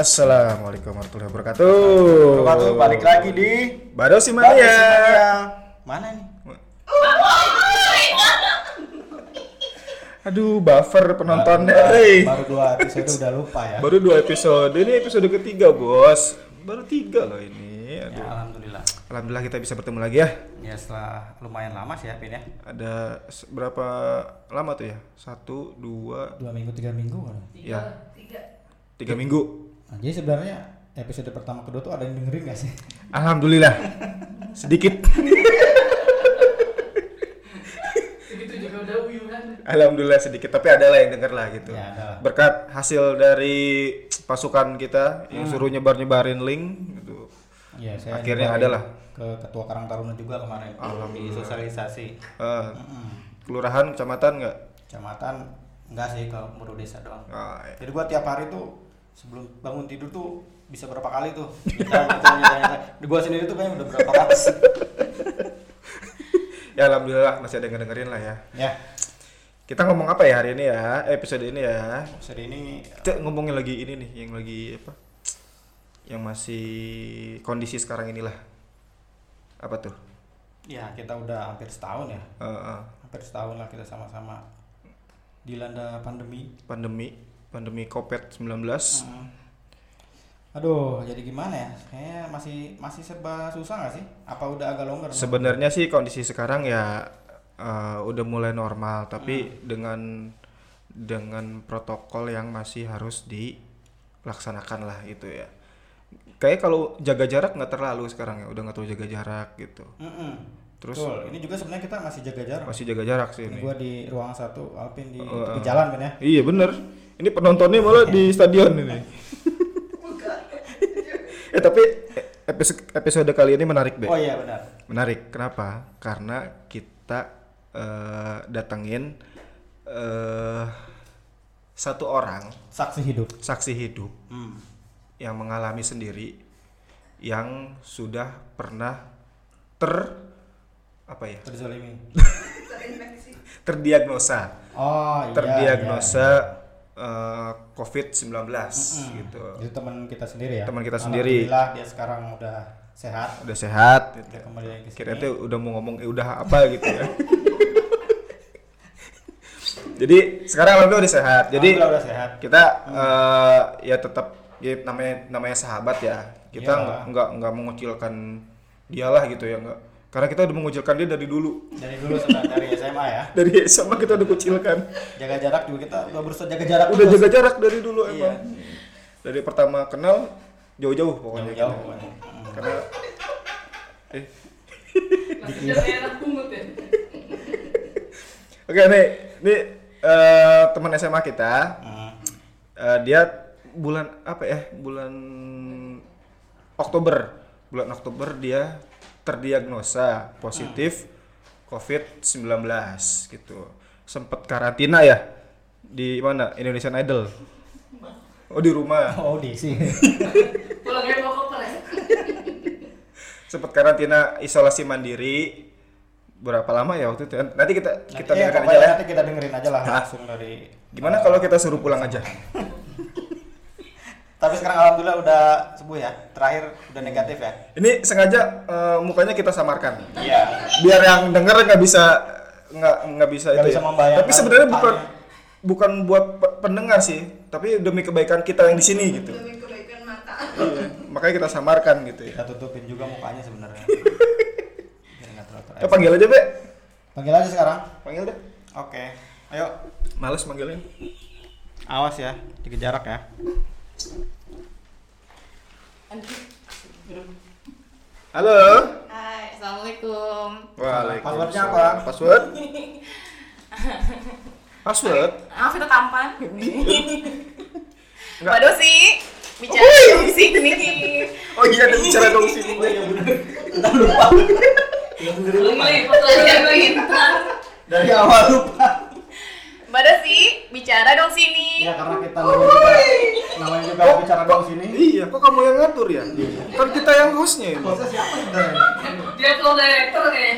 Assalamualaikum warahmatullahi wabarakatuh. Wabarakatuh, balik lagi di Baru si Baru Mania. Simania. Mana nih? Aduh, buffer penontonnya. Baru, Hei. baru dua episode udah lupa ya. Baru dua episode. Ini episode ketiga, Bos. Baru tiga loh ini. Ya, Aduh. alhamdulillah. Alhamdulillah kita bisa bertemu lagi ya. Ya setelah lumayan lama sih ya Pin ya. Ada berapa lama tuh ya? Satu, dua, Dua minggu tiga minggu kan. ya. Tiga minggu. Nah, jadi sebenarnya episode pertama kedua tuh ada yang dengerin gak sih? Alhamdulillah. Sedikit. Uyuran. Alhamdulillah sedikit, tapi ada lah yang denger lah gitu. Ya, ada. Berkat hasil dari pasukan kita yang Hmm. suruh nyebar-nyebarin link gitu. Iya, saya Akhirnya ada lah. ke ketua Karang Taruna juga kemarin di sosialisasi. Eh, Mm-mm. kelurahan, kecamatan nggak? Kecamatan enggak sih ke Muru Desa doang. Ah, ya. Jadi gua tiap hari tuh sebelum bangun tidur tuh bisa berapa kali tuh. Di gua sendiri tuh kayaknya udah berapa kali. ya alhamdulillah masih ada yang dengerin lah ya. ya, Kita ngomong apa ya hari ini ya? Episode ini ya. episode ini Kita ngomongin lagi ini nih, yang lagi apa? Yang masih kondisi sekarang inilah. Apa tuh? ya kita udah hampir setahun ya. Eh, eh, Hampir setahun lah kita sama-sama dilanda pandemi. pandemi, pandemi COVID-19. Mm. Aduh, jadi gimana ya? Kayaknya masih masih serba susah nggak sih? Apa udah agak longgar? Sebenarnya sih kondisi sekarang ya eh, udah mulai normal, tapi Hmm. dengan dengan protokol yang masih harus dilaksanakan lah itu ya. Kayak kalau jaga jarak nggak terlalu sekarang ya, udah nggak terlalu jaga jarak gitu. Mm-mm. Terus Betul. Ini juga sebenarnya kita masih jaga jarak. masih jaga jarak sih Ini ini. gua di ruang satu, Alvin di Oh, tepi eh. jalan kan ya. Iya bener. Ini penontonnya malah di stadion ini. eh tapi episode episode kali ini menarik be. Oh iya benar. Menarik. Kenapa? Karena kita eh, datengin eh satu orang Saksi hidup. saksi hidup Hmm. yang mengalami sendiri yang sudah pernah ter apa ya Terzolimi. terdiagnosa Oh iya. terdiagnosa iya. Eh, COVID-19 Mm-mm. gitu Itu teman kita sendiri ya. Teman kita sendiri. Alhamdulillah dia sekarang udah sehat. udah sehat gitu. Udah kembali lagi ke kira tuh udah mau ngomong eh, udah apa gitu ya jadi sekarang alhamdulillah udah sehat jadi udah sehat. kita eh, ya tetap ya namanya namanya sahabat ya kita nggak nggak mengucilkan dia lah gitu ya nggak karena kita udah mengucilkan dia dari dulu Dari dulu sebenarnya dari SMA ya. dari SMA kita udah kucilkan Jaga jarak juga kita udah berusaha jaga jarak udah terus. jaga jarak dari dulu Iya. emang dari pertama kenal jauh-jauh pokoknya Jauh-jauh. pokoknya. Karena eh ya. oke nih nih eh, teman SMA kita eh, dia bulan apa ya bulan Oktober bulan Oktober dia terdiagnosa positif COVID-19 gitu. Sempet karantina ya? Di mana? Indonesian Idol? Oh di rumah. Oh di mau koper ya. sempet karantina isolasi mandiri. Berapa lama ya waktu itu? Nanti kita kita Nanti, ya, dengarkan aja pokoknya lah. nanti kita dengerin aja lah Hah? langsung dari. gimana kalau kita suruh pulang aja Tapi sekarang alhamdulillah udah sembuh ya. Terakhir udah negatif ya. ini sengaja eh, mukanya kita samarkan Iya. biar yang denger nggak bisa nggak nggak bisa Nggak itu bisa ya. membayangkan tapi sebenarnya bukan bukan buat pe- pendengar sih tapi demi kebaikan kita yang di sini gitu Demi kebaikan mata. Iya, makanya kita samarkan gitu ya Kita tutupin juga mukanya sebenarnya. Terlihat. panggil aja be Panggil aja sekarang. panggil deh Oke. Ayo. males manggilnya Awas ya, jaga jarak ya. Halo Hai, assalamualaikum. Waalaikumsalam Passwordnya apa? password password Maaf itu tampan. Enggak. Mbak Dosi, bicara dong di sini. oh iya ada bicara dong sini Mulai pertanyaan lagi. Dari awal lupa. Mbak Dosi, bicara dong sini. Ya karena kita namanya juga, namanya juga bicara dong sini. iya kok kamu yang ngatur ya kan kita yang hostnya ini Hostnya siapa sebenarnya? Dia flow director kayaknya.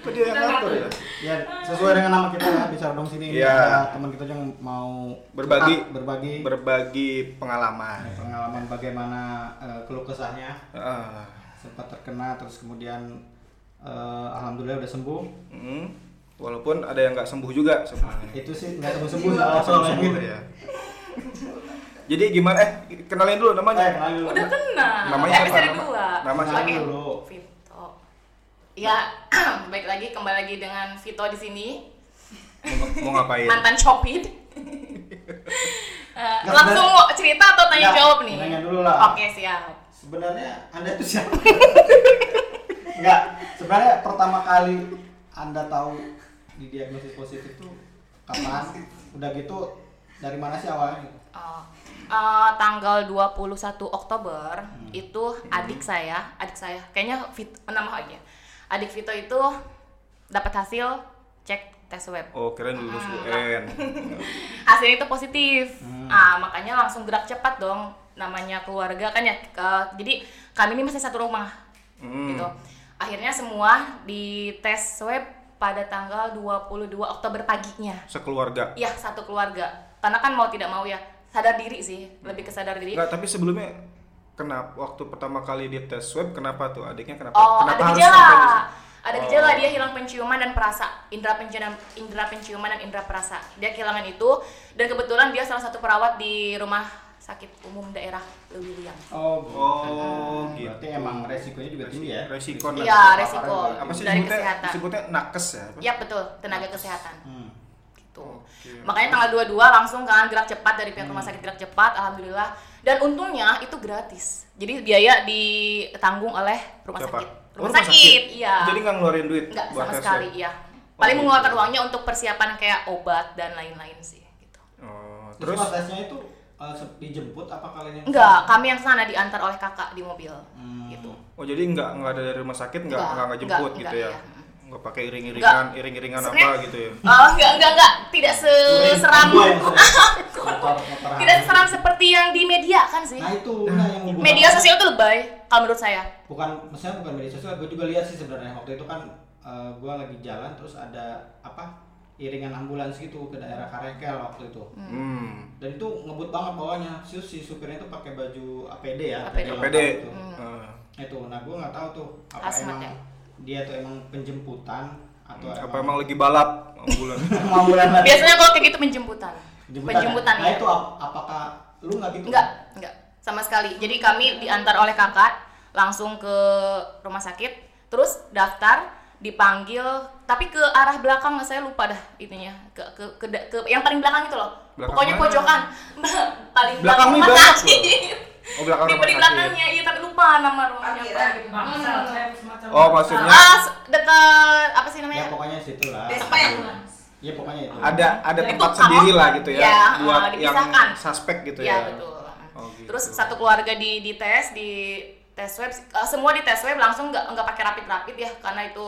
Kok dia yang ngatur ya? Ya, sesuai dengan nama kita ya, bicara dong sini ini Iya. teman kita yang mau Berbagi. curhat, berbagi Berbagi pengalaman. pengalaman bagaimana eh, keluh kesahnya Ah. sempat terkena terus kemudian eh, alhamdulillah udah sembuh. Mm. Walaupun ada yang nggak sembuh juga sebenarnya. Itu sih nggak sembuh sembuh Nggak sembuh-sembuh ya. Jadi gimana? Eh, kenalin dulu namanya. Udah kenal. Namanya siapa? Episode Nama- 2. nama siapa Oke. dulu? Vito. Ya, baik lagi kembali lagi dengan Vito di sini. Mau, mau ngapain? Mantan copit. Eh, Nggak, langsung mau cerita atau tanya Nggak, jawab nih? tanya dulu lah. Oke, siap. Sebenarnya Anda itu siapa? Enggak, sebenarnya pertama kali Anda tahu didiagnosis positif itu kapan? Udah gitu dari mana sih awalnya? Oh, eh, tanggal 21 Oktober Hmm. itu adik saya, adik saya, kayaknya Vito, nama aja. Adik Vito itu dapat hasil cek tes web. Oh, keren lulus Hmm. UN. Hasilnya itu positif. Hmm. Ah, makanya langsung gerak cepat dong. Namanya keluarga kan ya. ke- jadi kami ini masih satu rumah. Hmm. Gitu. Akhirnya semua di tes swab pada tanggal 22 Oktober paginya. Sekeluarga. Ya, satu keluarga. Karena kan mau tidak mau ya sadar diri sih, lebih ke sadar diri. Enggak, tapi sebelumnya kenapa waktu pertama kali di tes swab kenapa tuh adiknya kenapa? Oh, kenapa ada harus gejala. situ? Ada Oh. gejala dia hilang penciuman dan perasa. Indra penciuman, indra penciuman dan indra perasa. Dia kehilangan itu dan kebetulan dia salah satu perawat di rumah sakit umum daerah Lewiliang. Oh, Oh, gitu. berarti emang resikonya juga tinggi ya? Resiko. Iya, resiko. apa sih Dari disebutnya? kesehatan. Disebutnya nakes ya? Iya betul, tenaga kesehatan. Hmm. Gitu. Oke. Makanya tanggal 22 langsung kan gerak cepat dari pihak rumah sakit gerak cepat, alhamdulillah. Dan untungnya itu gratis. Jadi biaya ditanggung oleh rumah Siapa? sakit. Oh, Rumah, sakit, iya. Jadi nggak ngeluarin duit Enggak buat sama tes sekali, swab? iya. Oh, Paling gitu. mengeluarkan uangnya untuk persiapan kayak obat dan lain-lain sih gitu. Oh, Terus terus prosesnya itu eh, se- dijemput apa kalian yang Enggak, kami yang sana diantar oleh kakak di mobil. Hmm. Gitu. Oh jadi nggak nggak ada dari rumah sakit nggak Enggak, nggak nggak jemput enggak, gitu ya? enggak, iya. Nggak pakai iring-iringan iring-iringan apa gitu ya? Oh, enggak, enggak, enggak. Tidak seseram tidak seseram seperti yang di media kan sih. Nah itu nah, yang Media sosial itu lebay kalau menurut saya. bukan maksudnya bukan media sosial gue juga lihat sih sebenarnya waktu itu kan eh, gue lagi jalan terus ada apa iringan ambulans gitu ke daerah Karekel waktu itu Hmm. dan itu ngebut banget bawahnya si, si supirnya itu pakai baju APD ya APD. lengkap PD. gitu. Ah. itu nah gue nggak tahu tuh apa Hazmat emang ya? dia tuh emang penjemputan atau apa emang lagi balap ambulan? emang ambulan lagi Biasanya kalau kayak gitu penjemputan. Penjemputan, Penjemputan nah ya. itu ap- apakah lu nggak gitu Enggak, enggak. Sama sekali. Jadi kami diantar oleh kakak langsung ke rumah sakit, terus daftar, dipanggil, tapi ke arah belakang saya lupa dah itunya. Ke ke ke, ke yang paling belakang itu loh. Belakang Pokoknya mana? pojokan. paling Belakang nih rumah sakit. Oh belakang Di sakit. belakangnya, iya tapi lupa nama rumahnya apa. Oh maksudnya Ah, dekat apa sih ya namanya? pokoknya situ lah Apa ya? ya pokoknya itu ada ada Itu tempat sendiri lah gitu ya, Ya, buat ah, yang dipisahkan. suspek gitu Iya ya. betul. Oh, gitu. Terus satu keluarga di di tes di tes web eh, semua di tes web langsung nggak nggak pakai rapid rapid ya karena itu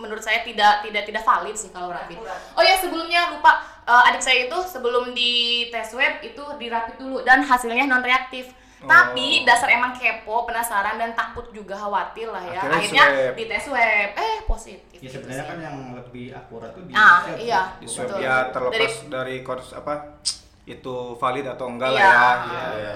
menurut saya tidak tidak tidak valid sih kalau rapid. Oh ya sebelumnya lupa eh, adik saya itu sebelum di tes web itu di rapid dulu dan hasilnya non reaktif. Tapi Oh. dasar emang kepo, penasaran dan takut juga khawatir lah ya. Akhirnya Akhirnya swab. di tes web eh positif. ya sebenarnya kan yang lebih akurat tuh di Ah, swab, iya. di swab ya terlepas Dari- dari, kors apa itu valid atau enggak Iya. lah ya. Iya,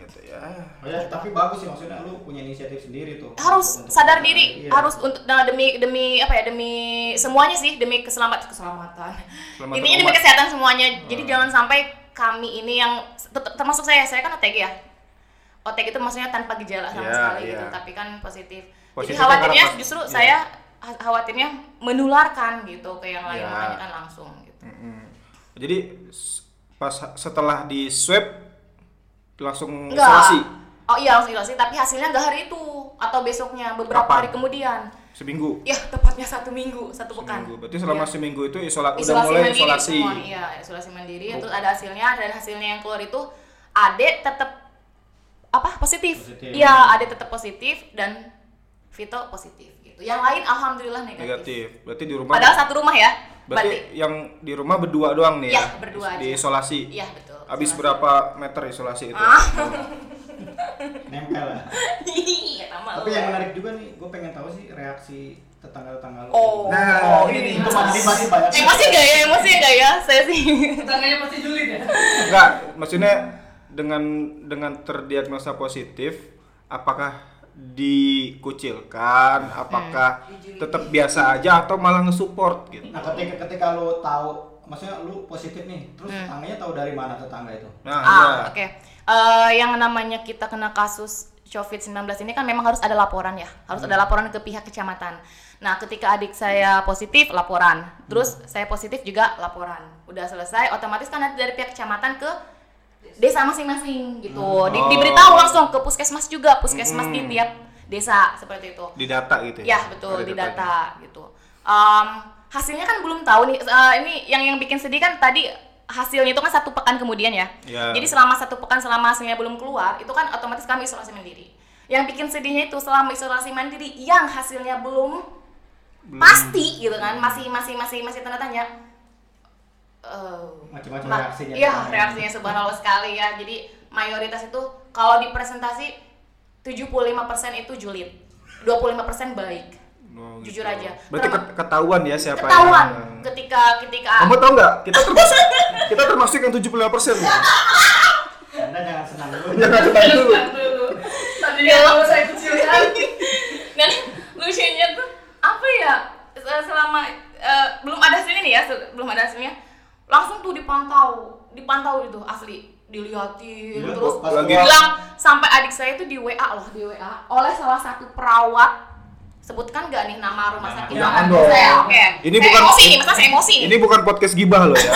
gitu ya. Oh ya, tapi bagus sih maksudnya lu punya inisiatif sendiri tuh. harus Untuk- sadar untuk- diri iya. harus untuk nah, demi demi apa ya demi semuanya sih demi keselamatan keselamatan Keselamatan intinya demi kesehatan semuanya jadi Hmm. jangan sampai kami ini yang ter- termasuk saya saya kan OTG ya OTG itu maksudnya tanpa gejala sama Iya, sekali iya. gitu tapi kan positif, Positif jadi khawatirnya karena pas- justru iya. saya ha- khawatirnya menularkan gitu ke yang lain Iya. makanya kan langsung gitu. Jadi pas setelah di swab langsung enggak isolasi oh iya langsung isolasi tapi hasilnya enggak hari itu atau besoknya beberapa Kapan? hari kemudian seminggu. ya tepatnya satu minggu satu pekan Seminggu. Berarti selama Iya. seminggu itu isola, udah isolasi mulai mandiri isolasi. semua iya isolasi mandiri Oh. terus ada hasilnya dan hasilnya yang keluar itu ade tetap apa positif Positif. iya ade tetap positif dan Vito positif gitu yang lain alhamdulillah negatif, Negatif. Berarti di rumah padahal satu rumah ya Berarti yang di rumah berdua doang nih Iya, ya? berdua Di aja. isolasi. iya betul Habis isolasi. berapa meter isolasi itu? Ah. nempel lah. iya sama Tapi yang menarik juga nih, gue pengen tahu sih reaksi tetangga-tetangga lo. Oh, Nah, ini itu pasti pasti banyak. Emosi nggak ya? Emosi nggak ya? Saya sih. Tetangganya pasti julid ya. Enggak, maksudnya dengan dengan terdiagnosa positif, apakah dikucilkan, apakah tetap biasa aja atau malah nge-support gitu. Nah, ketika ketika lo tahu, maksudnya lu positif nih, terus Hmm. tetangganya tahu dari mana tetangga itu? Nah, Ah, iya. oke. Eh, yang namanya kita kena kasus COVID-19 ini kan memang harus ada laporan ya. Harus ada laporan ke pihak kecamatan. Nah, ketika adik saya positif, laporan. Terus saya positif juga laporan. Udah selesai, otomatis kan nanti dari pihak kecamatan ke desa masing-masing gitu. Di- Oh. diberitahu langsung ke puskesmas juga, puskesmas di Hmm. tiap desa seperti itu. di data gitu ya. Ya betul di data gitu. Em, hasilnya kan belum tahu nih. Eh, ini yang yang bikin sedih kan tadi hasilnya itu kan satu pekan kemudian ya. Ya. Jadi selama satu pekan selama hasilnya belum keluar itu kan otomatis kami isolasi mandiri. Yang bikin sedihnya itu selama isolasi mandiri yang hasilnya belum, pasti gitu kan masih masih masih masih tanda tanya. Eh, Macam-macam ma- reaksinya. Iya reaksinya subhanallah sekali ya. Jadi mayoritas itu kalau di presentasi 75% itu julid, 25% baik. Oh, Jujur gitu. aja. Berarti ketahuan ya siapa Ketahuan yang ketika ketika Kamu tau nggak? Kita termasuk kita termasuk yang 75% loh. Anda jangan senang dulu. Jangan senang dulu. dulu. Tadinya kalau saya kecil kan. dan lucunya tuh apa ya se- selama eh, belum ada hasilnya nih ya belum ada hasilnya langsung tuh dipantau dipantau itu asli dilihatin Iya, terus lagi- bilang sampai adik saya itu di WA loh di WA oleh salah satu perawat sebutkan gak nih nama rumah sakit Jangan mana? dong. saya oke Ini saya bukan- emosi nih masa saya emosi nih Ini bukan podcast gibah loh ya.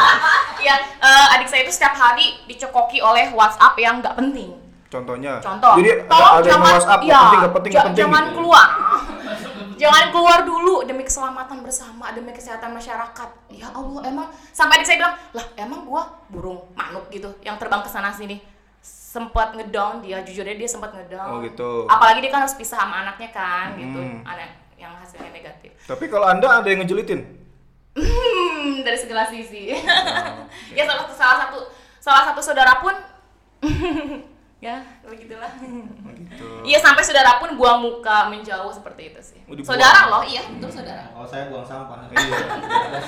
ya eh, adik saya itu setiap hari dicekoki oleh WhatsApp yang nggak penting Contohnya. Contoh, Jadi tolong ada yang jangan, WhatsApp nggak penting nggak penting penting. jangan gitu. keluar, jangan keluar dulu demi keselamatan bersama, demi kesehatan masyarakat. Ya Allah, emang sampai adik saya bilang, lah emang gua burung manuk gitu yang terbang ke sana sini sempat ngedown dia jujur aja dia sempat ngedown Oh, gitu. apalagi dia kan harus pisah sama anaknya kan gitu Hmm. anak yang hasilnya negatif Tapi kalau anda ada yang ngejulitin? Hmm, dari segala sisi Oh, ya salah satu salah satu salah satu saudara pun ya begitulah Gitu. Iya sampai saudara pun buang muka menjauh seperti itu sih. Oh, dibuang. Saudara loh, iya betul saudara. Kalau saya buang sampah. Iya.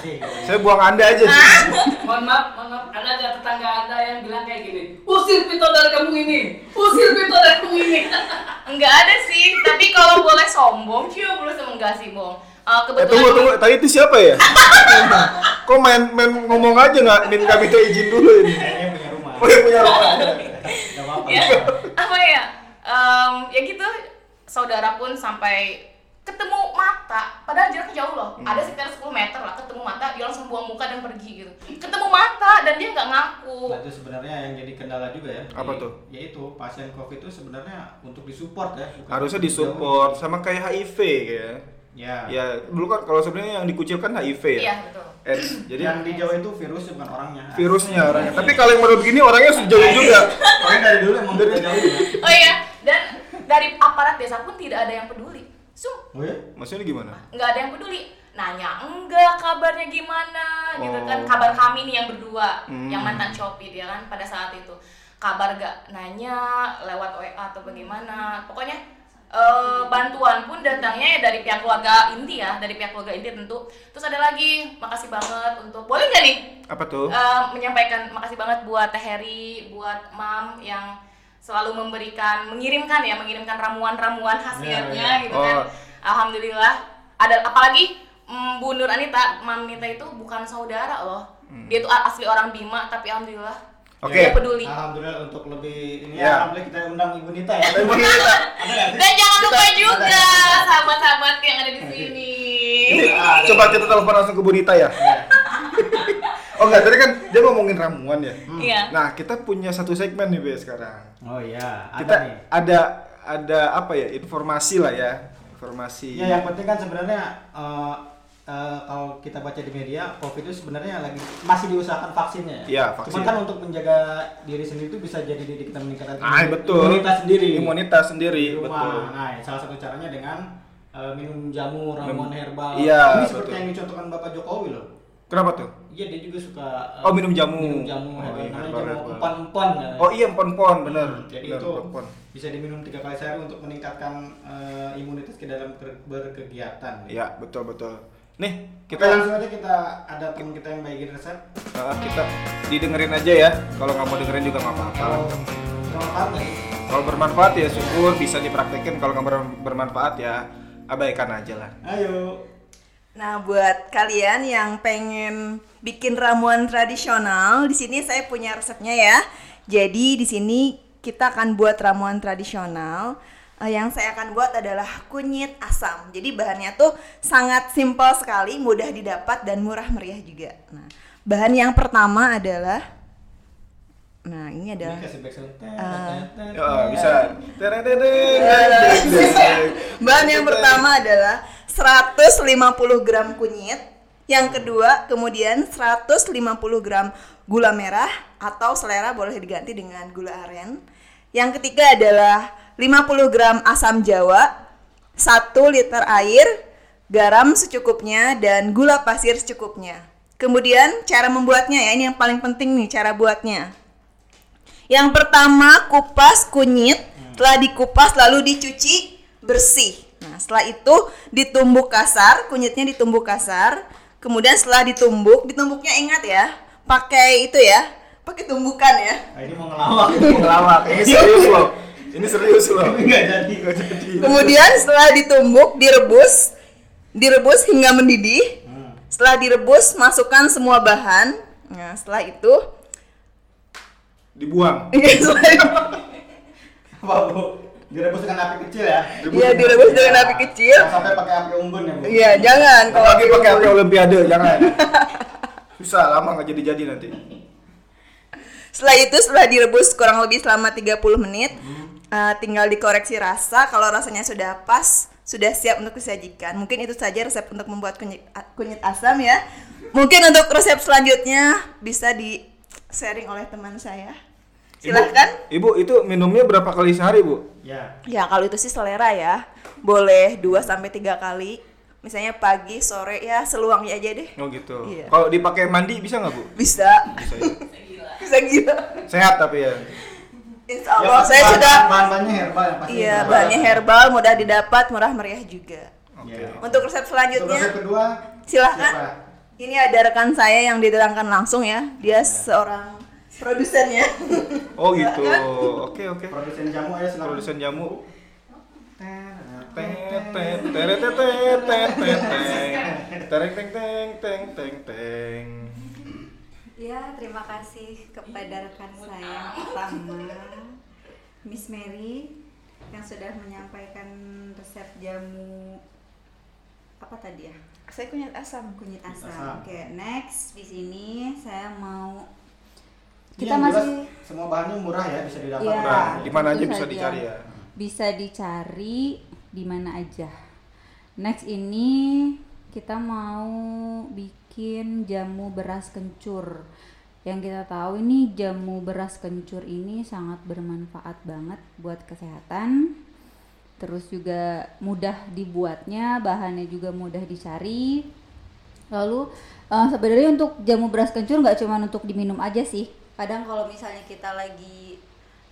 Sih. Saya buang anda aja sih. Mohon maaf, mohon maaf. Ada ada tetangga anda yang bilang kayak gini. Usir Pito dari kampung ini. Usir Pito dari kampung ini. Enggak ada sih, tapi kalau boleh sombong, cium boleh sama enggak sih, Bong. Eh, Eh, kebetulan tunggu tunggu, tadi itu siapa ya? Kok main main ngomong aja nggak minta minta izin dulu ini? Kayaknya punya rumah. Oh punya rumah. Gak apa-apa. ya, apa ya? Em, ya gitu, saudara pun sampai ketemu mata, padahal jaraknya jauh loh. Hmm. Ada sekitar 10 meter lah, ketemu mata, dia langsung buang muka dan pergi gitu. Ketemu mata dan dia nggak ngaku. Nah itu sebenarnya yang jadi kendala juga ya. Apa Di- tuh? Yaitu pasien COVID itu sebenarnya untuk disupport ya. bukan Harusnya disupport sama kayak HIV ya. Ya. Ya dulu kan kalau sebenarnya yang dikucilkan HIV ya. Iya, betul. AIDS. Jadi yang dijauh itu virusnya bukan orangnya. virusnya orangnya. Tapi kalau yang model begini orangnya harus dijauhin juga. Pokoknya dari dulu emang udah jauh ya. Oh iya, dan dari aparat desa pun tidak ada yang peduli. Sum, Oh ya? Maksudnya gimana? nggak ada yang peduli. Nanya enggak kabarnya gimana gitu kan. Oh. Kabar kami nih yang berdua, Hmm. yang mantan Shopee dia kan pada saat itu. Kabar gak nanya lewat WA atau bagaimana. Pokoknya eh, bantuan pun datangnya ya dari pihak keluarga inti ya, dari pihak keluarga inti tentu. Terus ada lagi, makasih banget untuk boleh nggak nih Apa tuh? Eh, menyampaikan makasih banget buat Teh Heri, buat Mam yang selalu memberikan, mengirimkan ya, mengirimkan ramuan-ramuan khasiatnya Ya, ya. gitu kan. Oh. Alhamdulillah. Ada apalagi mm, Bu Nur Anita, Mam Nita itu bukan saudara loh. Dia tuh asli orang Bima, tapi alhamdulillah Oke. dia peduli. Alhamdulillah untuk lebih ini Ya. ya. Alhamdulillah kita undang Ibu Nita ya. Ibu Nita. Dan jangan lupa Kita- juga sahabat-sahabat yang ada di sini. Ini coba kita telepon langsung ke Bonita ya. oh enggak, tadi kan dia ngomongin ramuan ya. Iya. Nah, kita punya satu segmen nih Be sekarang. Oh iya, ada Kita nih. ada ada apa ya? Informasi lah ya. Informasi. Ya yang penting kan sebenarnya eh, eh, kalau kita baca di media COVID itu sebenarnya lagi masih diusahakan vaksinnya. ya. Iya, vaksin. Cuman kan untuk menjaga diri sendiri itu bisa jadi diri kita meningkatkan Ah, betul. imunitas sendiri. Imunitas sendiri, Di rumah. betul. Nah, salah satu caranya dengan eh, minum jamu ramuan herbal. Iya, Ini seperti betul. yang dicontohkan Bapak Jokowi loh. Kenapa tuh? Iya dia juga suka eh, Oh, minum jamu. Minum jamu, Oh, herbal, iya, herbal, jamu herbal. empan-empan. ya. Oh iya pon-pon bener. Hmm, Jadi Bener, itu pon-pon. bisa diminum tiga kali sehari untuk meningkatkan eh, imunitas ke dalam ber- berkegiatan. Iya betul betul. Nih Kita kita langsung aja kita ada teman kita yang bagiin resep. uh, kita didengerin aja ya. Kalau nggak mau dengerin juga nggak apa-apa. Kalau bermanfaat nih. Kalau bermanfaat ya syukur bisa dipraktekin. Kalau nggak ber- bermanfaat ya abaikan aja lah. Ayo. Nah, buat kalian yang pengen bikin ramuan tradisional, di sini saya punya resepnya ya. Jadi di sini kita akan buat ramuan tradisional. Eh, yang saya akan buat adalah kunyit asam. Jadi bahannya tuh sangat simpel sekali, mudah didapat dan murah meriah juga. Nah, bahan yang pertama adalah Nah, ini adalah bisa. Bahan yang pertama adalah 150 gram kunyit. Yang kedua, kemudian 150 gram gula merah atau selera boleh diganti dengan gula aren. Yang ketiga adalah 50 gram asam jawa, 1 liter air, garam secukupnya dan gula pasir secukupnya. Kemudian cara membuatnya ya, ini yang paling penting nih cara buatnya. Yang pertama kupas kunyit, setelah dikupas lalu dicuci bersih. Nah, setelah itu ditumbuk kasar, kunyitnya ditumbuk kasar. Kemudian setelah ditumbuk, ditumbuknya ingat ya, pakai itu ya, pakai tumbukan ya. Nah, ini mau ngelawak. Ngelawak. Ini serius loh. Ini serius loh. Enggak jadi. Nggak jadi. Kemudian setelah ditumbuk, direbus, direbus hingga mendidih. Hmm. Setelah direbus, masukkan semua bahan. Nah, setelah itu, Dibuang. setelah itu- Apa, Bu? Direbus dengan api kecil ya. Iya, direbus dengan api kecil. Jangan sampai pakai api unggun ya, Bu. Iya, jangan. Kalau Apalagi pakai api olimpiade, jangan. Susah lama nggak jadi-jadi nanti. Setelah itu setelah direbus kurang lebih selama 30 menit, eh, tinggal dikoreksi rasa. Kalau rasanya sudah pas, sudah siap untuk disajikan. Mungkin itu saja resep untuk membuat kunyit, kunyit asam ya. Mungkin untuk resep selanjutnya bisa di sharing oleh teman saya. Silahkan. Ibu, Ibu, itu minumnya berapa kali sehari, Bu? Ya. Ya kalau itu sih selera ya. Boleh 2 sampai 3 kali. Misalnya pagi, sore ya seluangnya aja deh. Oh gitu. Iya. Kalau dipakai mandi bisa nggak, Bu? Bisa. Bisa ya. Bisa gila. Sehat tapi ya. Insya Allah saya bahan- sudah bahan-bahannya herbal yang pasti. Iya, bahannya herbal, mudah didapat, murah meriah juga. Oke. Iya. Untuk resep Untuk selanjutnya, resep kedua silahkan. siapa? Ini ada rekan saya yang diterangkan langsung ya. Dia seorang produsennya. Oh gitu. Oke oke. Produsen jamu ayo silakan. Produsen jamu. Tereng, teng, teng, teng, teng, teng. Ya, terima kasih kepada rekan saya yang pertama, Miss Mary, yang sudah menyampaikan resep jamu apa tadi ya? saya kunyit asam. Kunyit asam. Asam. Oke, next di sini saya mau kita masih semua bahannya murah ya bisa didapat. Iya. Nah, di mana aja tentu bisa saja. dicari ya. bisa dicari di mana aja. Next ini kita mau bikin jamu beras kencur. Yang kita tahu ini jamu beras kencur ini sangat bermanfaat banget buat kesehatan. Terus juga mudah dibuatnya, bahannya juga mudah dicari. Lalu eh, sebenarnya untuk jamu beras kencur nggak cuma untuk diminum aja sih. Kadang kalau misalnya kita lagi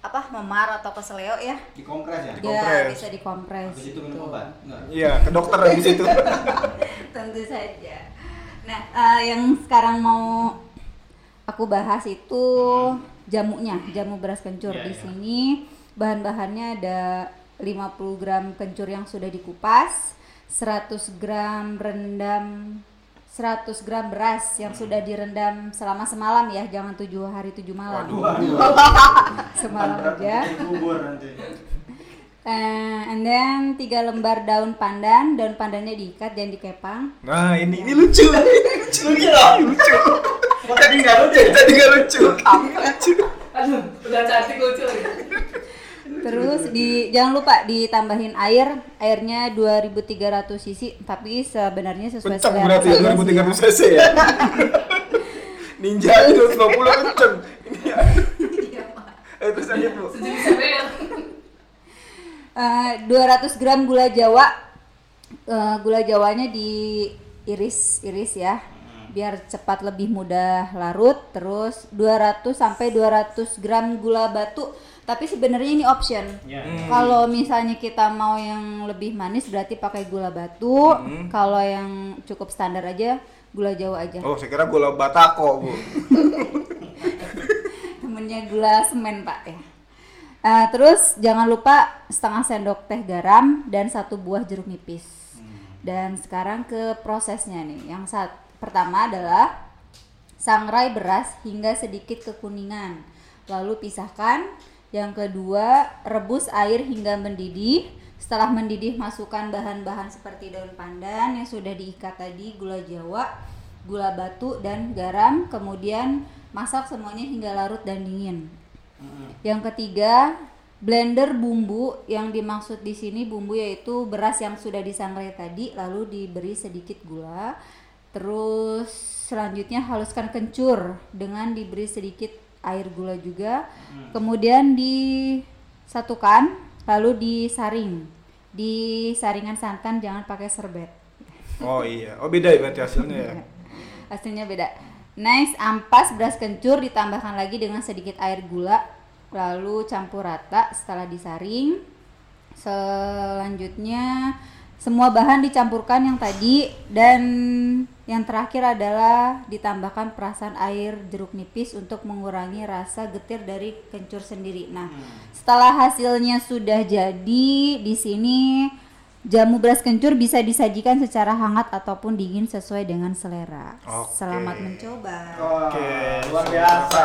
apa memar atau keseleo ya, Dikompres ya. ya Dikompres. bisa dikompres. Habis itu minum obat. Enggak. Iya, ke dokter habis itu. Tentu saja. Nah, eh, yang sekarang mau aku bahas itu jamunya, jamu beras kencur. Iya, Di iya. sini bahan-bahannya ada 50 gram kencur yang sudah dikupas, 100 gram rendam 100 gram beras yang sudah direndam selama semalam ya, jangan tujuh hari tujuh malam. Waduh. Semalam Berat aja. Eh, and then tiga lembar daun pandan, daun pandannya diikat dan dikepang. Nah, ini ini lucu. lucu. Lucu loh. Lucu. Kok tadi nggak lucu? Tadi nggak lucu. Lucu. Aduh, udah cantik lucu lagi. Terus di jangan lupa ditambahin air, airnya 2300 cc, tapi sebenarnya sesuai selera berarti ya, saja sih 2300 cc ya. Ninja itu 250 kenceng. Eh terus lanjut bu. Eh, 200 gram gula jawa, Eh, gula jawanya diiris-iris ya, biar cepat lebih mudah larut. Terus 200 sampai 200 gram gula batu tapi sebenarnya ini option. Ya. kalau misalnya kita mau yang lebih manis berarti pakai gula batu. Kalau yang cukup standar aja gula jawa aja. Oh, saya kira gula batako, Bu. temennya gula semen pak ya. Eh, terus jangan lupa setengah sendok teh garam dan satu buah jeruk nipis. Dan sekarang ke prosesnya nih. Yang saat pertama adalah sangrai beras hingga sedikit kekuningan. Lalu pisahkan yang kedua rebus air hingga mendidih. Setelah mendidih masukkan bahan-bahan seperti daun pandan yang sudah diikat tadi gula jawa gula batu dan garam. Kemudian masak semuanya hingga larut dan dingin. Yang ketiga, blender bumbu. Yang dimaksud di sini bumbu yaitu beras yang sudah disangrai tadi lalu diberi sedikit gula. Terus selanjutnya haluskan kencur dengan diberi sedikit air gula juga. Kemudian disatukan lalu disaring. Di saringan santan jangan pakai serbet. Oh iya. Oh beda ya berarti hasilnya ya. Hasilnya beda. Next, ampas beras kencur ditambahkan lagi dengan sedikit air gula, lalu campur rata setelah disaring. Selanjutnya semua bahan dicampurkan yang tadi dan yang terakhir adalah ditambahkan perasan air jeruk nipis untuk mengurangi rasa getir dari kencur sendiri. Nah, setelah hasilnya sudah jadi di sini Jamu beras kencur bisa disajikan secara hangat ataupun dingin sesuai dengan selera. Oke. Selamat mencoba. Oke, luar biasa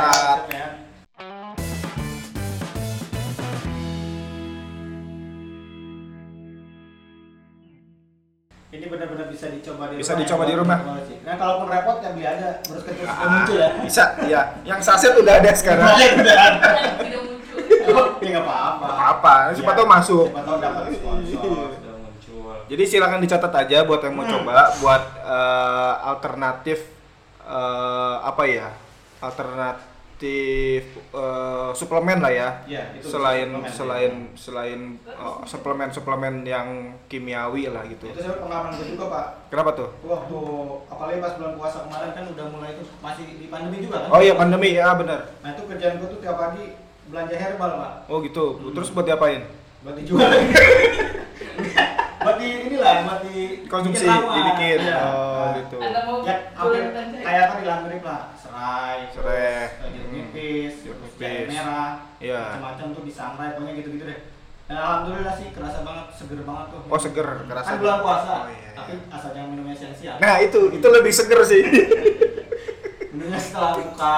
Ini benar-benar bisa dicoba di Bisa rumah. dicoba ya, di rumah. Oci. Nah, kalaupun repot ya beli aja, terus kencur sudah muncul ya. Bisa, ya. Yang saset udah ada sekarang. Udah ada. tidak muncul Oh, Ya nggak apa-apa. Apa-apa, siapa tahu masuk. Siapa tahu dapat sponsor sudah muncul. Jadi silakan dicatat aja buat yang mau coba buat eh, alternatif eh, apa ya? Alternatif eh, suplemen lah ya. Iya, itu selain suplemen, selain selain eh, suplemen-suplemen yang kimiawi lah gitu. Itu saya pengalaman gue juga, Pak. Kenapa tuh? Waktu apalagi pas bulan puasa kemarin kan udah mulai itu masih di pandemi juga kan? Oh iya pandemi ya benar. Nah itu kerjaan gue tuh tiap pagi belanja herbal pak Oh gitu. Terus buat diapain? buat dijual buat di inilah buat di Konsumsi, dibikin. Iya. Oh Nah, gitu. Ya hampir kayak tadi lah mirip lah serai Serai. terus jeruk nipis Jeruk nipis. merah Iya. macam-macam tuh disangrai pokoknya gitu-gitu deh dan alhamdulillah sih kerasa banget seger banget tuh Oh seger kerasa. kan bulan puasa Oh, iya, iya. tapi asal jangan minumnya siang-siang Nah itu itu lebih seger sih. minumnya setelah buka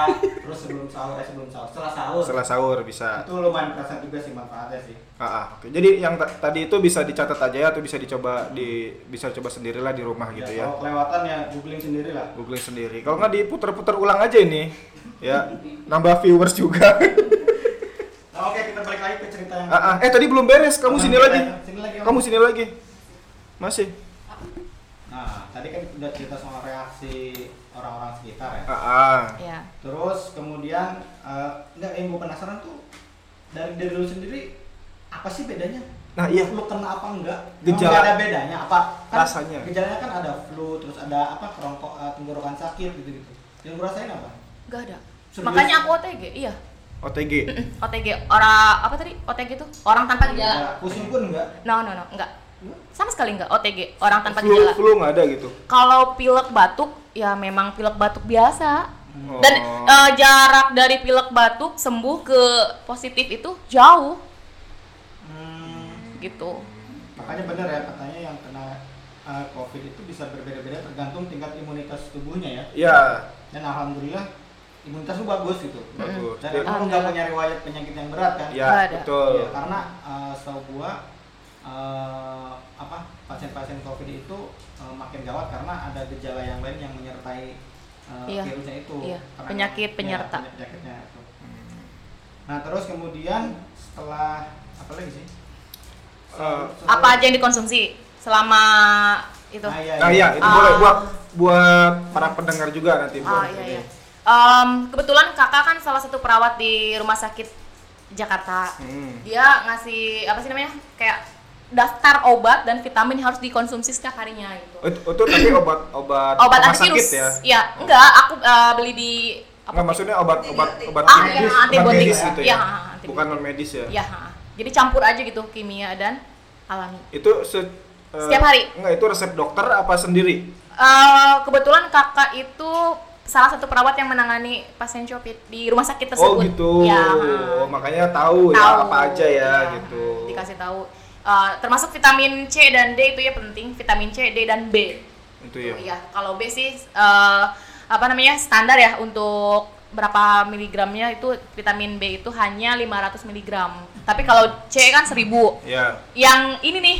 sahur eh sebelum sahur setelah sahur Setelah sahur bisa. itu lumayan kerasa juga sih manfaatnya sih Ah, ah, oke. Jadi yang ta- tadi itu bisa dicatat aja atau bisa dicoba di bisa coba sendirilah di rumah gitu ya. kalau kelewatan ya googling sendiri lah Googling sendiri. Kalau nggak diputer-puter ulang aja ini, ya nambah viewers juga. Nah, oke kita balik lagi ke cerita yang Ah, ah. Eh tadi belum beres. Kamu sini lagi. Sini lagi. Kamu sini lagi. Masih. Nah, tadi kan udah cerita soal reaksi orang-orang sekitar ya. Ah, ah. ya Terus kemudian eh, enggak yang gue penasaran tuh dari diri lu sendiri apa sih bedanya? Nah, iya. Lu kena apa enggak? Gejala. Emang ada bedanya apa? Kan Rasanya. Gejalanya kan ada flu, terus ada apa? Kerongkok eh, tenggorokan sakit gitu-gitu. Yang gue rasain apa? nggak ada Serius? makanya aku OTG iya OTG. OTG orang apa tadi OTG itu orang tanpa gejala pusing pun enggak? no no no enggak sama sekali enggak OTG orang tanpa Flu gejala flu nggak ada gitu. kalau pilek batuk ya memang pilek batuk biasa Oh. dan eh, jarak dari pilek batuk sembuh ke positif itu jauh Hmm, gitu makanya bener ya katanya yang kena eh, COVID itu bisa berbeda-beda tergantung tingkat imunitas tubuhnya ya. Ya, Dan alhamdulillah imunitas lu bagus gitu. bagus. Dan lu nggak punya riwayat penyakit yang berat kan? Ya, Nggak ada. betul. Iya, karena eh, setahu gua eh, apa pasien-pasien COVID itu eh, makin gawat karena ada gejala yang lain yang menyertai eh, Iya. virusnya itu. Iya, Karena- penyakit ya, penyerta. penyakitnya itu. Nah terus kemudian setelah apa lagi sih? Eh, apa aja yang dikonsumsi selama itu Nah, iya, Nah, iya, itu Ah. boleh buat buat para pendengar juga nanti ah buat iya iya Em, kebetulan kakak kan salah satu perawat di rumah sakit Jakarta Hmm. dia ngasih apa sih namanya kayak daftar obat dan vitamin yang harus dikonsumsi setiap harinya gitu. Oh, itu, itu tapi obat obat Obat rumah antivirus. sakit ya? Iya, enggak, aku eh, beli di Enggak maksudnya obat obat obat Ah, medis, iya, obat antibiotik. medis gitu Iya, ya. antibiotik. Bukan non medis ya. Ya, ha. jadi campur aja gitu kimia dan alami. Itu se, eh, Setiap hari? Enggak, itu resep dokter apa sendiri? Eh, kebetulan kakak itu salah satu perawat yang menangani pasien COVID di rumah sakit tersebut. Oh gitu. Ya. Oh, makanya tahu, ya Tahu. apa aja ya Iya, gitu. Dikasih tahu. Eh, termasuk vitamin C dan D itu ya penting. Vitamin C, D dan B. Itu ya. Iya, kalau B sih eh, apa namanya standar ya untuk berapa miligramnya itu vitamin B itu hanya 500 miligram. Tapi kalau C kan 1000. Ya. Yang ini nih,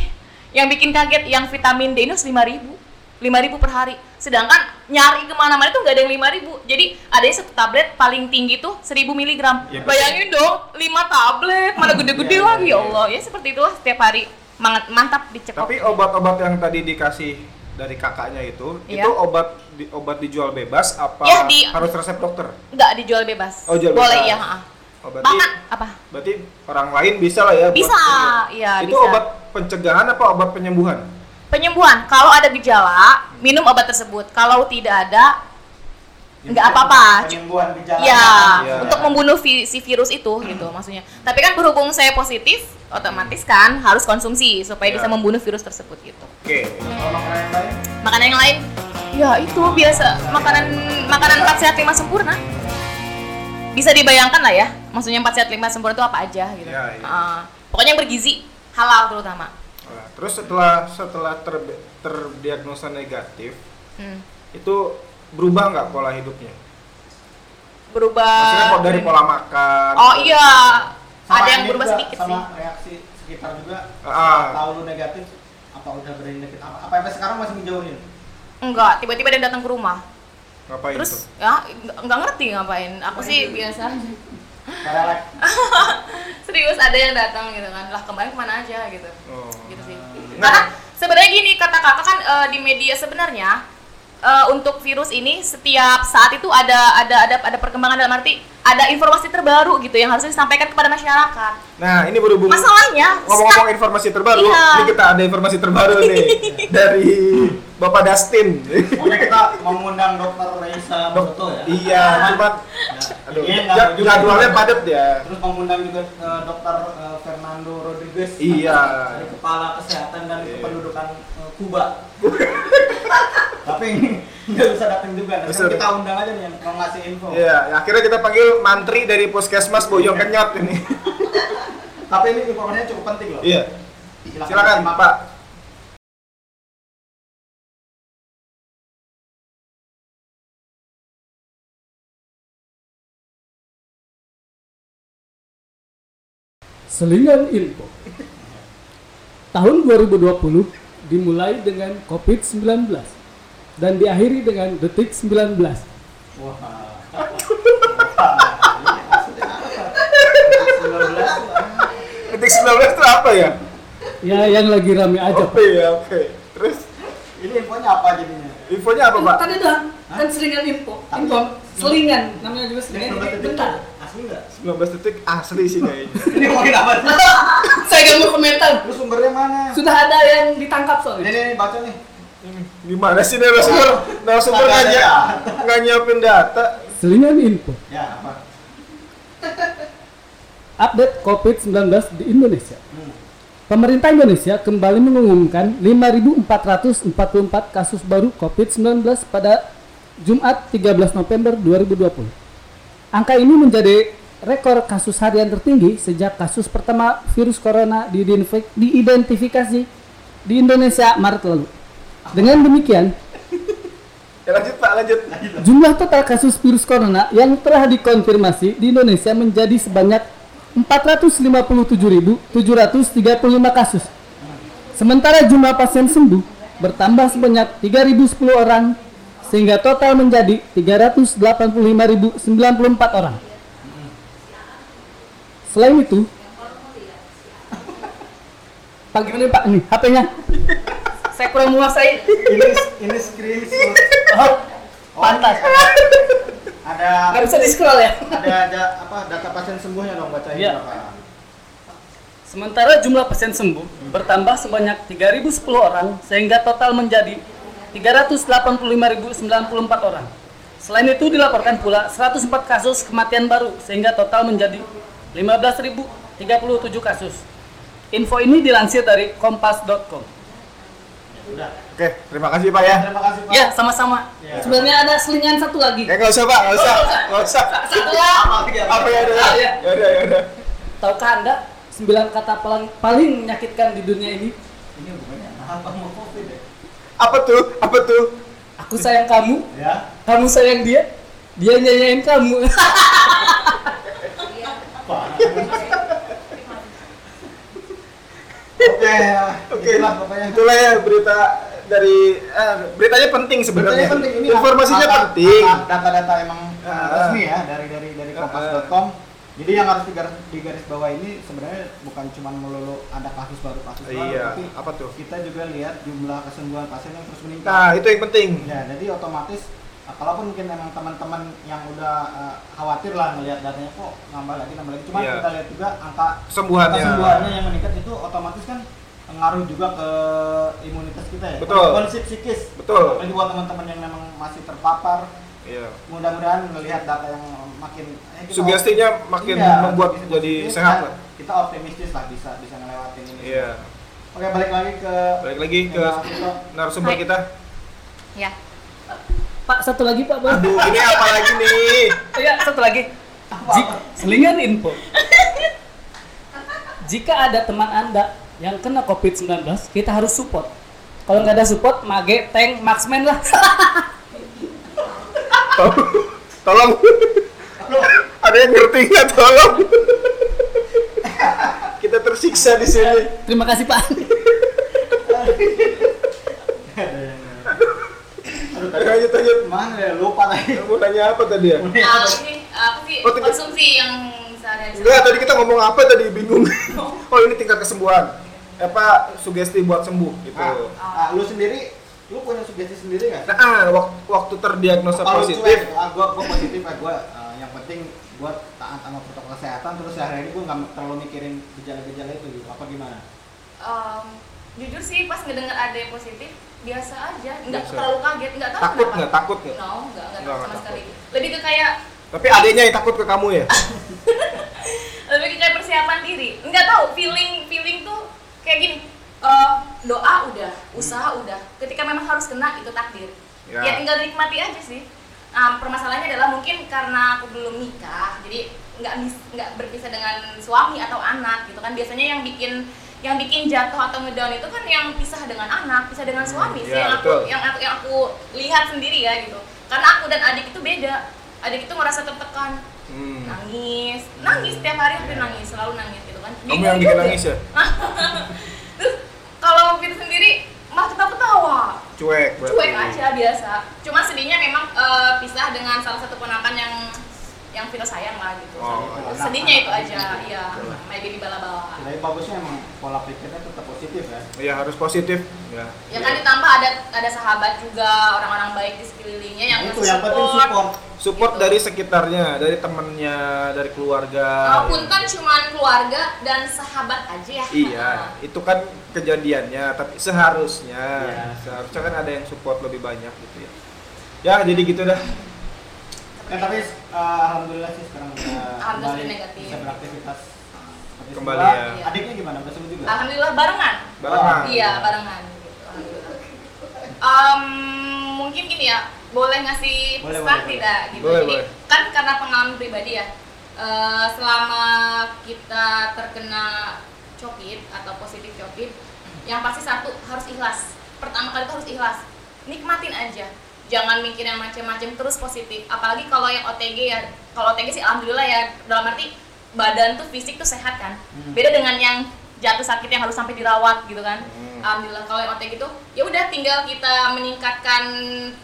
yang bikin kaget yang vitamin D itu 5000 5000 per hari. Sedangkan nyari ke mana-mana itu nggak ada yang 5000 Jadi ada satu tablet paling tinggi tuh 1000 miligram. Ya, Bayangin dong, 5 tablet, mana gede-gede Ya, lagi ya, ya ya. Allah. Ya seperti itu setiap hari. Mantap, mantap dicek. Tapi obat-obat yang tadi dikasih dari kakaknya itu, Iya. itu obat di, obat dijual bebas apa Ya, di- harus resep dokter? nggak dijual bebas. Oh, jual Boleh bebas. ya, ha. Oh, berarti apa? berarti orang lain bisa lah ya Bisa, iya, Itu bisa. obat pencegahan apa obat penyembuhan? Penyembuhan, kalau ada gejala, minum obat tersebut. Kalau tidak ada, nggak apa-apa. Penyembuhan gejala. Ya, Iya. untuk membunuh vi- si virus itu gitu maksudnya. Tapi kan berhubung saya positif, otomatis kan harus konsumsi supaya Iya. bisa membunuh virus tersebut gitu. Oke. Kalau makanan yang lain, Makanan yang lain, ya itu biasa makanan makanan 4 sehat 5 sempurna. Bisa dibayangkan lah ya, maksudnya 4 sehat 5 sempurna itu apa aja gitu. Iya, iya. Ah, pokoknya yang bergizi, halal terutama. Nah, terus setelah setelah ter- terdiagnosa negatif, Hmm. itu berubah nggak pola hidupnya? Berubah. Maksudnya kok dari pola makan? Oh iya, sama ada yang berubah juga, sedikit sama sih. reaksi sekitar juga. Ah. Tahu lu negatif, apa udah berani negatif? Apa, apa sampai sekarang masih ngejauhin? Enggak, tiba-tiba dia datang ke rumah. Ngapain Terus tuh? ya nggak ngerti ngapain. Aku sih biasa aja. Kayak like, Serius ada yang datang gitu kan. Lah kemarin ke mana aja gitu. Oh. Gitu sih. Nah. Karena sebenarnya gini kata kakak kan eh, di media sebenarnya eh, untuk virus ini setiap saat itu ada ada ada ada perkembangan dalam arti ada informasi terbaru gitu yang harus disampaikan kepada masyarakat. Nah, ini berhubung Masalahnya ngomong-ngomong informasi terbaru, Iya. ini kita ada informasi terbaru nih dari Bapak Dustin. pokoknya kita mengundang dokter Reisa Boto ya. iya, aduh, Iya, ja- nggak juga. jadwalnya padat ya. Terus mengundang juga eh, dokter eh, Fernando Rodriguez. Iya. Dari kepala kesehatan dan Iya. kependudukan eh, Kuba. Tapi ini nggak bisa datang juga. Bisa. kita undang aja nih yang mau ngasih info. Iya, akhirnya kita panggil mantri dari Puskesmas Boyong Kenyot ini. Tapi ini informasinya cukup penting loh. Iya. Silakan, simak. Pak. Selingan info. Tahun 2020 dimulai dengan COVID-19 dan diakhiri dengan detik 19. Wah. Ini maksudnya apa? 19 Detik 19 itu apa ya? Ya yang lagi rame aja. Oke ya, oke. Terus Ini infonya apa jadinya? infonya apa, Pak? Tadi dah kan selingan info. Info selingan namanya juga Ini selingan. Ini bentar. Asli nggak? 19 detik asli sih kayaknya. Ini ngomongin apa sih? Saya gak mau komentar. Lu sumbernya mana? Sudah ada yang ditangkap Ini soalnya. nih, nih baca nih. Gimana sih narasumber? Narasumber Nggak nggak nggak nyiapin data. Selingan info. Ya, apa? Update COVID-19 di Indonesia. Hmm. Pemerintah Indonesia kembali mengumumkan 5.444 kasus baru COVID-19 pada Jumat 13 November 2020. Angka ini menjadi rekor kasus harian tertinggi sejak kasus pertama virus corona diidentif- diidentifikasi di Indonesia Maret lalu. Dengan demikian, Ya lanjut Pak, lanjut. Jumlah total kasus virus corona yang telah dikonfirmasi di Indonesia menjadi sebanyak 457.735 kasus. Sementara jumlah pasien sembuh bertambah sebanyak 3.010 orang sehingga total menjadi 385.094 orang. Selain itu, Pak gimana Pak? Nih, HP-nya. Saya kurang menguasai. Ini ini screenshot. Oh, pantas. Ada Nggak bisa di scroll ya. ada ada apa data pasien sembuhnya dong bacain Iya. berapa? Sementara jumlah pasien sembuh bertambah sebanyak 3.010 orang sehingga total menjadi 385.094 orang. Selain itu dilaporkan pula 104 kasus kematian baru sehingga total menjadi 15.037 kasus. Info ini dilansir dari kompas.com. Udah. Oke, terima kasih Pak ya. Terima kasih Pak. Ya, sama-sama. Ya. Sebenarnya ada selingan satu lagi. Ya nggak usah Pak, nggak usah, nggak usah. Satu lah. Apa ya udah? Ya. Ya udah, ya udah. Tahukah Anda sembilan kata paling paling menyakitkan di dunia ini? Ini bukannya apa mau covid ya? Apa tuh? Apa tuh? Aku sayang kamu, Ya. kamu sayang dia, dia nyanyain kamu. Oke, ya. Oke, Itulah pokoknya. itulah ya berita dari eh, beritanya penting sebenarnya. Beritanya penting ini Informasinya angka- penting. Data-data emang uh, Ah. resmi ya dari dari dari kompas.com. Jadi yang harus digaris, digaris bawah ini sebenarnya bukan cuma melulu ada kasus baru kasus baru, Iya, tapi apa tuh? kita juga lihat jumlah kesembuhan pasien yang terus meningkat. Nah, itu yang penting. Ya, jadi otomatis uh, kalaupun mungkin memang teman-teman yang udah uh, khawatir lah ngelihat datanya kok nambah lagi nambah lagi, cuma Iya. kita lihat juga angka Kesembuhannya. kesembuhannya yang meningkat itu otomatis kan ngaruh juga ke imunitas kita ya. Betul. Kondisi psikis. Betul. Apalagi buat teman-teman yang memang masih terpapar, Iya. mudah-mudahan melihat data yang makin eh, Sugestinya makin Iya, membuat sugesti jadi sehat lah. Kita optimistis lah bisa bisa ngelewatin ini. Iya. Oke, balik lagi ke Balik lagi ke narasumber kita. Ya. Pak, satu lagi Pak. Bang. Aduh, ini apa lagi nih? Ya, satu lagi. Selingan info. Jika ada teman Anda yang kena COVID-19, kita harus support. Kalau nggak ada support, mage, tank, marksman lah. Tolong. Ada yang ngerti nggak? Tolong. Kita tersiksa di sini. Terima kasih Pak. Ayo, lanjut, lanjut. Mana ya? Lupa tadi. Mau nanya apa tadi ya? Ah, ini apa sih Oh, konsumsi yang sehari-hari Enggak, tadi kita ngomong apa tadi bingung. Oh, ini tingkat kesembuhan. Apa sugesti buat sembuh gitu. Ah, ah, lu sendiri, lu punya sugesti sendiri nggak? Nah, ah, wak- waktu terdiagnosa positif, cuek, ah, gua, gua positif ah, gua ah, yang penting gua taat sama protokol kesehatan terus hari ini gua nggak terlalu mikirin gejala-gejala itu gitu. Apa gimana? Em, jujur sih pas ngedenger ada yang positif biasa aja nggak Biasa. terlalu kaget nggak tahu takut kenapa nggak? Takut nggak? no nggak nggak takut sama sekali lebih ke kayak Tapi adanya yang takut ke kamu ya? lebih ke kayak persiapan diri nggak tahu feeling feeling tuh kayak gini eh, doa udah usaha udah ketika memang harus kena itu takdir Ya. ya, tinggal dinikmati aja sih Nah, permasalahannya adalah mungkin karena aku belum nikah jadi nggak nggak berpisah dengan suami atau anak gitu kan biasanya yang bikin yang bikin jatuh atau ngedown itu kan yang pisah dengan anak pisah dengan suami sih ya, yang aku yang aku yang aku lihat sendiri ya gitu. Karena aku dan adik itu beda. Adik itu merasa tertekan Hmm. nangis. Nangis setiap hari hampir nangis selalu nangis gitu kan. Kamu yang bikin nangis ya? terus kalau Fit sendiri malah ketawa ketawa. Cuek berarti. cuek aja biasa. Cuma sedihnya memang eh, pisah dengan salah satu ponakan yang yang Vino sayang lah gitu Oh, sedihnya itu aja iya my baby bala-bala Jadi bagusnya emang pola pikirnya tetap positif ya. Iya, harus positif. Ya. ya kan ditambah ada ada sahabat juga orang-orang baik di sekelilingnya yang Nah, itu yang penting support. Support Gitu. dari sekitarnya, dari temennya, dari keluarga. Uh, punten cuman keluarga dan sahabat aja ya Iya, itu kan kejadiannya, tapi seharusnya, Iya. seharusnya kan ada yang support lebih banyak gitu ya. Ya, jadi gitu dah. Ya, tapi uh, alhamdulillah sih sekarang udah kembali negatif. bisa beraktivitas Kembali ya. Adiknya gimana? Udah sembuh juga? Alhamdulillah barengan. Barengan. Iya, barengan gitu. Alhamdulillah. Em, mungkin gini ya, boleh ngasih Boleh, pesan boleh, tidak gitu. Boleh, Jadi boleh. kan karena pengalaman pribadi ya. eh, selama kita terkena copit atau positif copit, yang pasti satu harus ikhlas. Pertama kali itu harus ikhlas. Nikmatin aja. Jangan mikir yang macam-macam terus positif. Apalagi kalau yang OTG ya. Kalau OTG sih alhamdulillah ya dalam arti badan tuh fisik tuh sehat kan. Hmm. Beda dengan yang jatuh sakit yang harus sampai dirawat gitu kan. Hmm. Alhamdulillah kalau yang OTG itu ya udah tinggal kita meningkatkan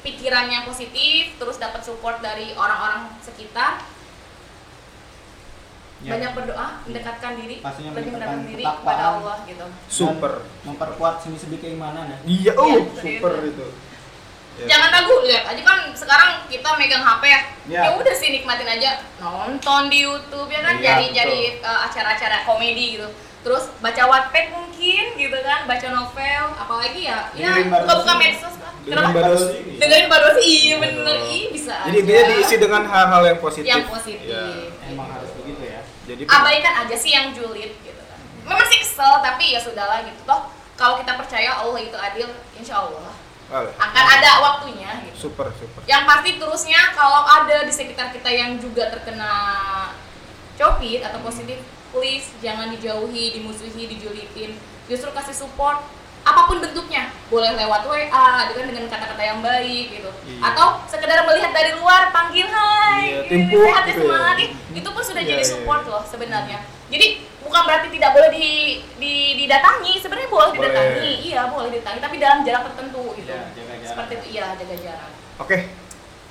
pikiran yang positif, terus dapat support dari orang-orang sekitar. Ya. Banyak berdoa, mendekatkan diri, Pastinya lebih mendekatkan diri kepada Allah gitu. Super. Memperkuat sendi-sendi keimanan ya. Iya, Iya, oh, seperti super itu. itu. Ya. Jangan ragu, lihat aja kan sekarang kita megang HP ya. Ya. Ya udah sih nikmatin aja nonton di YouTube ya kan Iya, cari betul. cari uh, acara-acara komedi gitu. terus baca Wattpad mungkin gitu kan baca novel apalagi ya ya Dengerin buka-buka Dosi. medsos Dengan dengerin Mbak Dosi iya bener iya bisa Jadi intinya diisi dengan hal-hal yang positif. yang positif Ya. Emang harus begitu ya. Jadi abaikan aja sih yang julid gitu kan memang sih kesel tapi ya sudahlah gitu toh kalau kita percaya Allah itu adil insya Allah Alah, akan ada waktunya gitu super super. yang pasti terusnya kalau ada di sekitar kita yang juga terkena covid atau positif please jangan dijauhi dimusuhi dijulitin justru kasih support apa pun bentuknya boleh lewat WA dengan dengan kata-kata yang baik gitu Iya. atau sekedar melihat dari luar panggil hai Iya, gini, timpuk sehat ya, gitu ya. semangat Ih, itu pun sudah Iya, jadi iya, support iya. loh sebenarnya jadi bukan berarti tidak boleh di, di didatangi sebenarnya boleh Boleh. didatangi iya boleh didatangi tapi dalam jarak tertentu gitu Iya, jaga jarak. seperti itu iya jaga jarak Oke,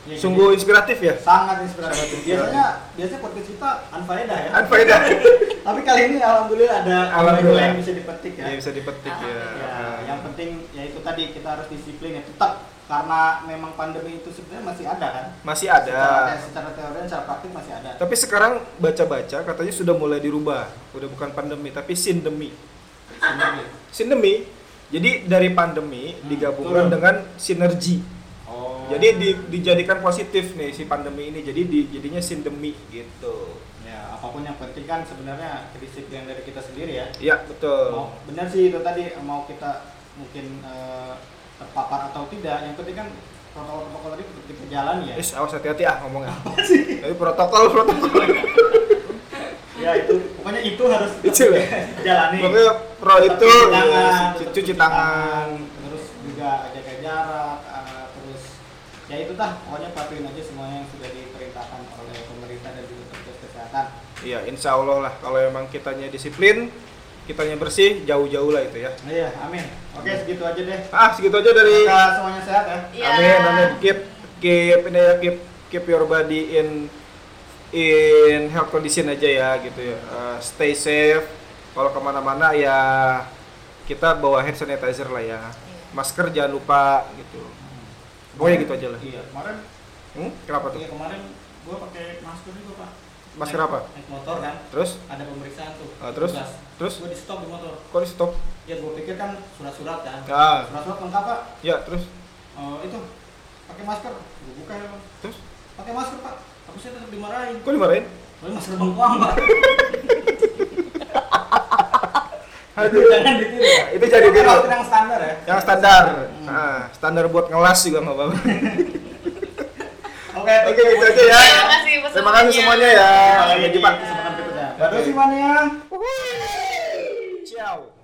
Ya, sungguh inspiratif ya. sangat inspiratif. Biasanya biasanya podcast kita unfaedah ya. Anfaedah. Tapi kali ini alhamdulillah ada Alhamdulillah. yang bisa dipetik ya. Ya bisa dipetik ya. Ya, yang penting ya itu tadi kita harus disiplin ya tetap karena memang pandemi itu sebenarnya masih ada kan. Masih Secara, ada. secara teori dan secara praktik masih ada. Tapi sekarang baca-baca katanya sudah mulai dirubah. Udah bukan pandemi tapi sindemi. Sindemi. Sindemi. Jadi dari pandemi Hmm, digabungkan turun. dengan sinergi. Oh. Jadi di- dijadikan positif nih si pandemi ini. Jadi di, jadinya sindemi gitu. ya apa pun yang penting kan sebenarnya kedisiplinan dari kita sendiri ya. Iya, betul. Mau benar sih itu tadi mau kita mungkin eh, terpapar atau tidak, yang penting kan protokol-protokol tadi tetap kita jalani ya. Is, awas hati-hati ah ngomongnya. Tapi protokol protokol. Ya itu pokoknya itu harus Itu lah. jalani. Pokoknya pro Tetap itu cuci tangan, cuci, cuci tangan. terus juga jaga jarak, eh, terus ya itu dah pokoknya patuhin aja semuanya yang sudah diperintahkan oleh pemerintah dan juga petugas kesehatan. Iya, insya Allah lah kalau emang kitanya disiplin, kitanya bersih, jauh-jauh lah itu ya. Iya, amin. Oke, segitu aja deh. Ah, segitu aja dari Semoga semuanya sehat ya. Iya. Amin, amin. Keep keep ini ya, keep keep your body in in health condition aja ya gitu ya. Uh, stay safe. Kalau ke mana-mana ya kita bawa hand sanitizer lah ya. Masker jangan lupa gitu. Pokoknya gitu aja lah. Iya, kemarin Hmm? Kenapa tuh? iya kemarin gua pakai masker juga, Pak. Masker Naik- apa? Naik motor kan. Terus? Ada pemeriksaan tuh. Ah, terus? Tugas. Terus? Gua di stop di motor. Kok di stop? Ya gua pikir kan surat-surat kan. Ya, Surat-surat lengkap, Pak. ya terus Eh, itu pakai masker. Gua buka ya, Bang. terus Pakai masker, Pak. Aku sih tetap dimarahin. kok dimarahin? Pakai masker bengkoang, Pak. Aduh. Jangan ditiru. Pak. Itu jadi masker yang standar ya. Yang standar. Nah, standar buat ngelas juga nggak apa-apa. Oke, Oke, gitu aja ya. Terima kasih Terima kasih semuanya ya. Sampai Sampai jumpa jumpa. di kesempatan berikutnya. Dadah semuanya. Ciao.